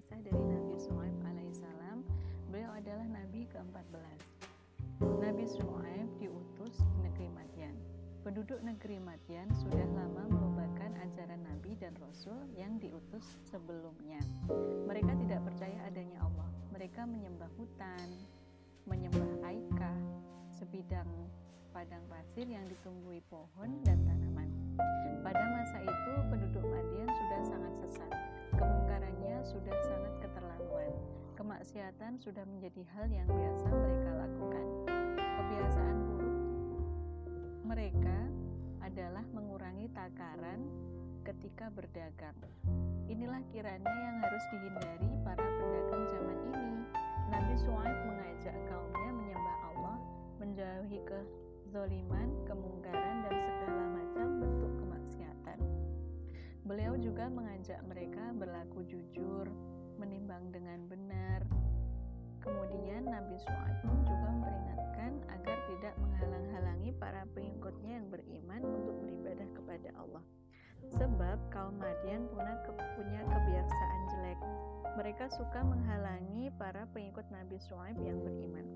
kisah dari Nabi Shu'aib alaihissalam, beliau adalah Nabi ke-14. Nabi Shu'aib diutus ke negeri Madian. Penduduk negeri Madian sudah lama merupakan ajaran Nabi dan Rasul yang diutus sebelumnya. Mereka tidak percaya adanya Allah. Mereka menyembah hutan, menyembah aikah, sebidang padang pasir yang ditumbuhi pohon dan tanaman. Pada masa itu, penduduk Madian sudah sangat sesat. Kemungkarannya sudah sangat keterlaluan. Kemaksiatan sudah menjadi hal yang biasa mereka lakukan. Kebiasaan buruk mereka adalah mengurangi takaran ketika berdagang. Inilah kiranya yang harus dihindari para pedagang zaman ini. Nabi Shu'aib mengajak kaumnya menyembah Allah, menjauhi kezoliman, kemungkaran, Beliau juga mengajak mereka berlaku jujur, menimbang dengan benar. Kemudian Nabi Shu'aib juga memperingatkan agar tidak menghalang-halangi para pengikutnya yang beriman untuk beribadah kepada Allah. Sebab kaum Madian punya kebiasaan jelek. Mereka suka menghalangi para pengikut Nabi Shu'aib yang beriman.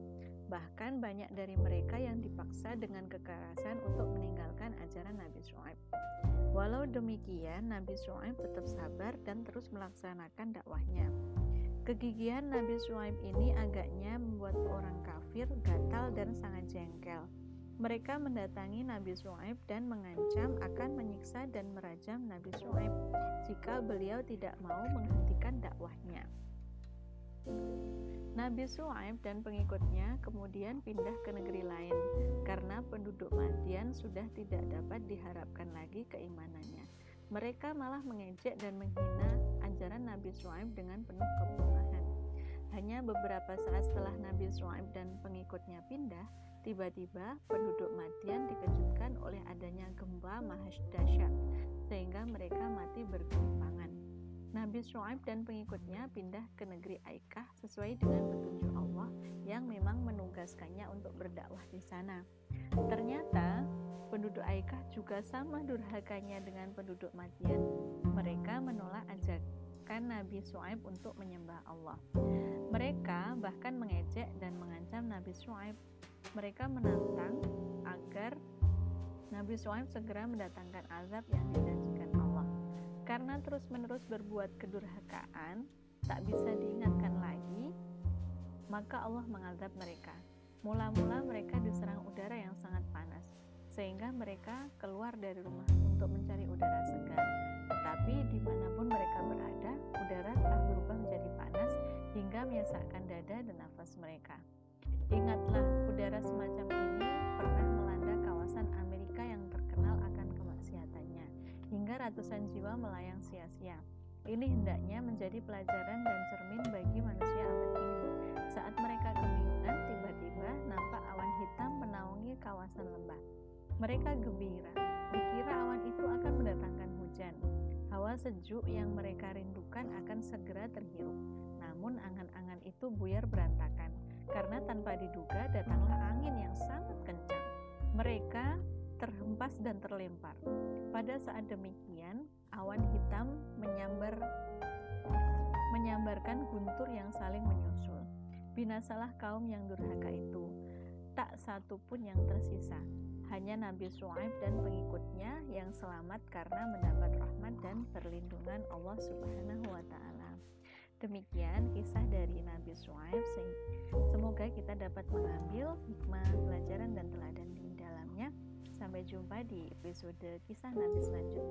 Bahkan banyak dari mereka yang dipaksa dengan kekerasan untuk meninggalkan ajaran Nabi Shu'aib. Walau demikian, Nabi Shu'aib tetap sabar dan terus melaksanakan dakwahnya. Kegigihan Nabi Shu'aib ini agaknya membuat orang kafir gatal dan sangat jengkel. Mereka mendatangi Nabi Shu'aib dan mengancam akan menyiksa dan merajam Nabi Shu'aib jika beliau tidak mau menghentikan dakwahnya. Nabi Shu'aib dan pengikutnya kemudian pindah ke negeri lain karena penduduk Madian sudah tidak dapat diharapkan lagi keimanannya. Mereka malah mengejek dan menghina ajaran Nabi Shu'aib dengan penuh kebohongan. Hanya beberapa saat setelah Nabi Shu'aib dan pengikutnya pindah, tiba-tiba penduduk Madian dikejutkan oleh adanya gempa mahas dahsyat, sehingga mereka mati bergelimpangan. Nabi Shu'aib dan pengikutnya pindah ke negeri Aikah sesuai dengan petunjuk Allah yang memang menugaskannya untuk berdakwah di sana. Ternyata penduduk Aikah juga sama durhakanya dengan penduduk Madian. Mereka menolak ajakan Nabi Shu'aib untuk menyembah Allah. Mereka bahkan mengejek dan mengancam Nabi Shu'aib. Mereka menantang agar Nabi Shu'aib segera mendatangkan azab yang dijanjikan. Karena terus-menerus berbuat kedurhakaan, tak bisa diingatkan lagi, maka Allah mengazab mereka. Mula-mula mereka diserang udara yang sangat panas sehingga mereka keluar dari rumah untuk mencari udara segar. Tetapi di mana pun mereka berada, udara telah berubah menjadi panas hingga menyesakkan dada dan nafas mereka. Ingatlah, udara semacam ini ratusan jiwa melayang sia-sia. Ini hendaknya menjadi pelajaran dan cermin bagi manusia abad ini. Saat mereka kebingungan, tiba-tiba nampak awan hitam menaungi kawasan lembah. Mereka gembira, dikira awan itu akan mendatangkan hujan. Hawa sejuk yang mereka rindukan akan segera terhirup. Namun angan-angan itu buyar berantakan, karena tanpa diduga datanglah angin yang sangat kencang. Mereka terhempas dan terlempar. Pada saat demikian, awan hitam menyambar menyambarkan guntur yang saling menyusul. Binasalah kaum yang durhaka itu. Tak satu pun yang tersisa hanya Nabi Shu'aib dan pengikutnya yang selamat karena mendapat rahmat dan perlindungan Allah Subhanahu wa taala. Demikian kisah dari Nabi Shu'aib. Semoga kita dapat mengambil hikmah, pelajaran dan teladan di dalamnya. Sampai jumpa di episode kisah Nabi selanjutnya.